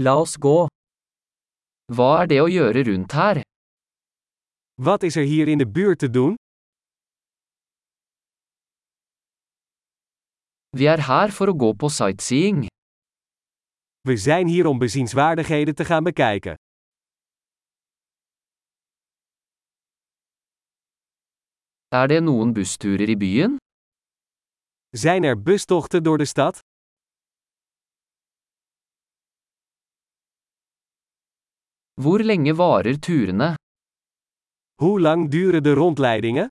La oss gå. Hva er det å gjøre rundt her? Wat is er hier in de buurt te doen? Vi er her for å gå på sightseeing. We zijn hier om bezienswaardigheden te gaan bekijken. Er det noen bussturer i byen? Zijn er bustochten door de stad? Hvor lenge varer turene? Hoe lang duren de rondleidingen?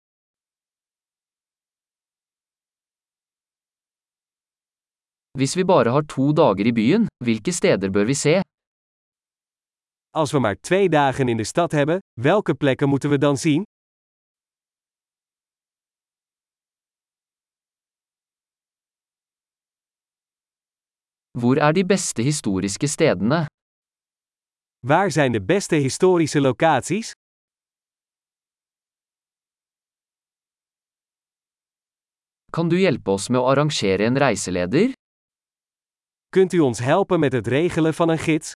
Hvis vi bare har to dager i byen, hvilke steder bør vi se? Als we maar twee dagen in de stad hebben, welke plekken moeten we dan zien? Hvor er de beste historiske stedene? Waar zijn de beste historische locaties? Kan du hjelpe oss med å arrangere en reiseleder? Kunt u ons helpen met het regelen van een gids?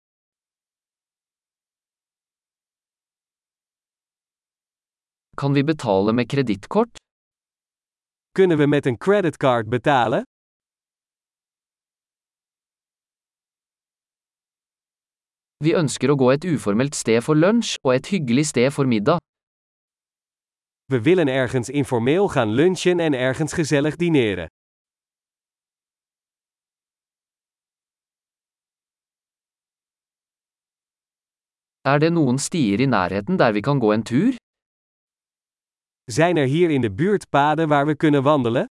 Kan vi betale med kredittkort? Kunnen we met een creditcard betalen? Vi ønsker å gå et uformelt sted for lunsj og et hyggelig sted for middag. We willen ergens informeel gaan lunchen en ergens gezellig dineren. Er det noen stier i nærheten der vi kan gå en tur? Zijn er hier in de buurt paden waar we kunnen wandelen?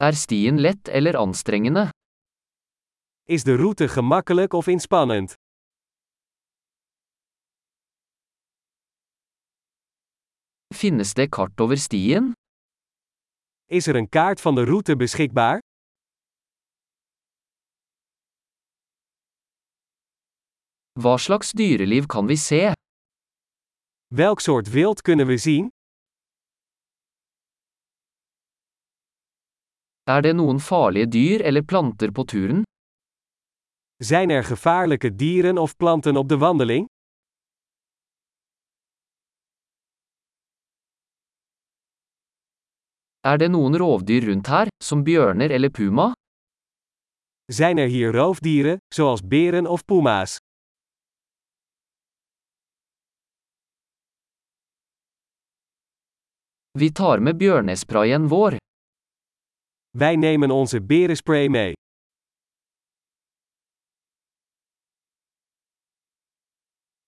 Er stien lett eller anstrengende? Is de route gemakkelijk of inspannend? Finnes det kart over stien? Is er een kaart van de route beschikbaar? Hva slags dyreliv kan vi se? Welk soort wild kunnen we zien? Er det noen farlige dyr eller planter på turen? Zijn er gevaarlijke dieren of planten op de wandeling? Er det noen rovdyr rundt her, som bjørner eller puma? Zijn er hier roofdieren, zoals beren of puma's? Vi tar med bjørnesprayen vår. Wij nemen onze berenspray mee.